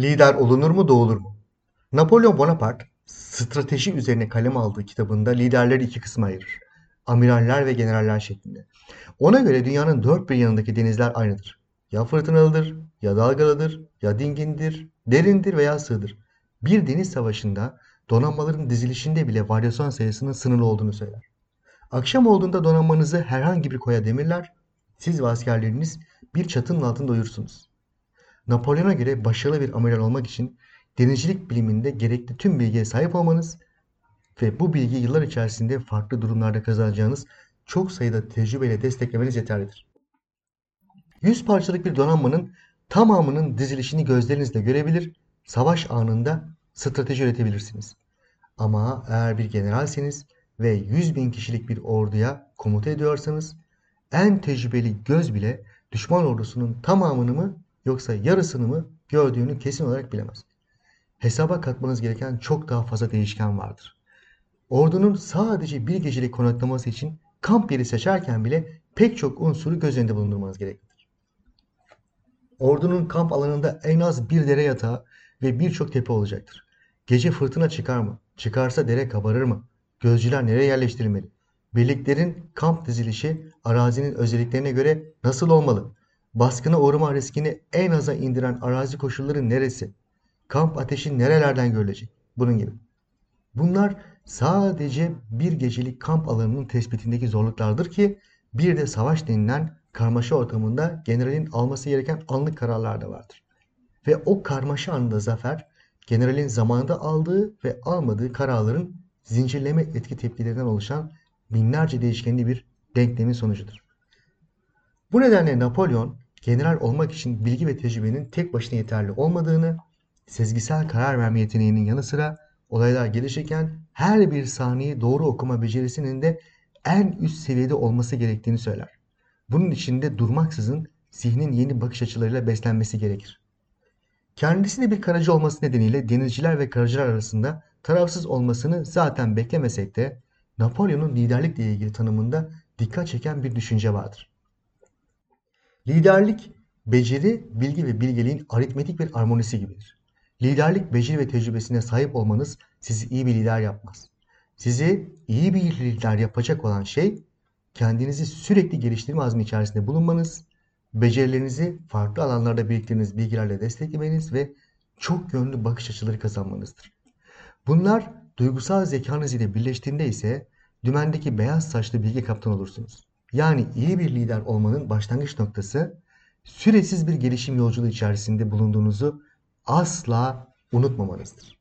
Lider olunur mu doğulur mu? Napolyon Bonaparte strateji üzerine kaleme aldığı kitabında liderleri iki kısma ayırır. Amiraller ve generaller şeklinde. Ona göre dünyanın dört bir yanındaki denizler aynıdır. Ya fırtınalıdır, ya dalgalıdır, ya dingindir, derindir veya sığdır. Bir deniz savaşında donanmaların dizilişinde bile varyasyon sayısının sınırlı olduğunu söyler. Akşam olduğunda donanmanızı herhangi bir koya demirler, siz ve askerleriniz bir çatının altında uyursunuz. Napolyon'a göre başarılı bir amiral olmak için denizcilik biliminde gerekli tüm bilgiye sahip olmanız ve bu bilgiyi yıllar içerisinde farklı durumlarda kazanacağınız çok sayıda tecrübeyle desteklemeniz yeterlidir. 100 parçalık bir donanmanın tamamının dizilişini gözlerinizle görebilir, savaş anında strateji üretebilirsiniz. Ama eğer bir generalseniz ve 100 bin kişilik bir orduya komuta ediyorsanız en tecrübeli göz bile düşman ordusunun tamamını mı yoksa yarısını mı gördüğünü kesin olarak bilemez. Hesaba katmanız gereken çok daha fazla değişken vardır. Ordunun sadece bir gecelik konaklaması için kamp yeri seçerken bile pek çok unsuru göz önünde bulundurmanız gereklidir. Ordunun kamp alanında en az bir dere yatağı ve birçok tepe olacaktır. Gece fırtına çıkar mı? Çıkarsa dere kabarır mı? Gözcüler nereye yerleştirilmeli? Birliklerin kamp dizilişi arazinin özelliklerine göre nasıl olmalı? Baskına uğrama riskini en aza indiren arazi koşulları neresi? Kamp ateşi nerelerden görülecek? Bunun gibi. Bunlar sadece bir gecelik kamp alanının tespitindeki zorluklardır ki bir de savaş denilen karmaşa ortamında generalin alması gereken anlık kararlar da vardır. Ve o karmaşa anında zafer generalin zamanında aldığı ve almadığı kararların zincirleme etki tepkilerinden oluşan binlerce değişkenli bir denklemin sonucudur. Bu nedenle Napolyon general olmak için bilgi ve tecrübenin tek başına yeterli olmadığını, sezgisel karar verme yeteneğinin yanı sıra olaylar gelişirken her bir sahneyi doğru okuma becerisinin de en üst seviyede olması gerektiğini söyler. Bunun için de durmaksızın zihnin yeni bakış açılarıyla beslenmesi gerekir. Kendisi de bir karacı olması nedeniyle denizciler ve karacılar arasında tarafsız olmasını zaten beklemesek de Napolyon'un liderlikle ilgili tanımında dikkat çeken bir düşünce vardır. Liderlik, beceri, bilgi ve bilgeliğin aritmetik bir armonisi gibidir. Liderlik, beceri ve tecrübesine sahip olmanız sizi iyi bir lider yapmaz. Sizi iyi bir lider yapacak olan şey kendinizi sürekli geliştirme azmi içerisinde bulunmanız, becerilerinizi farklı alanlarda biriktirdiğiniz bilgilerle desteklemeniz ve çok yönlü bakış açıları kazanmanızdır. Bunlar duygusal zekanız ile birleştiğinde ise dümendeki beyaz saçlı bilgi kaptan olursunuz. Yani iyi bir lider olmanın başlangıç noktası süresiz bir gelişim yolculuğu içerisinde bulunduğunuzu asla unutmamanızdır.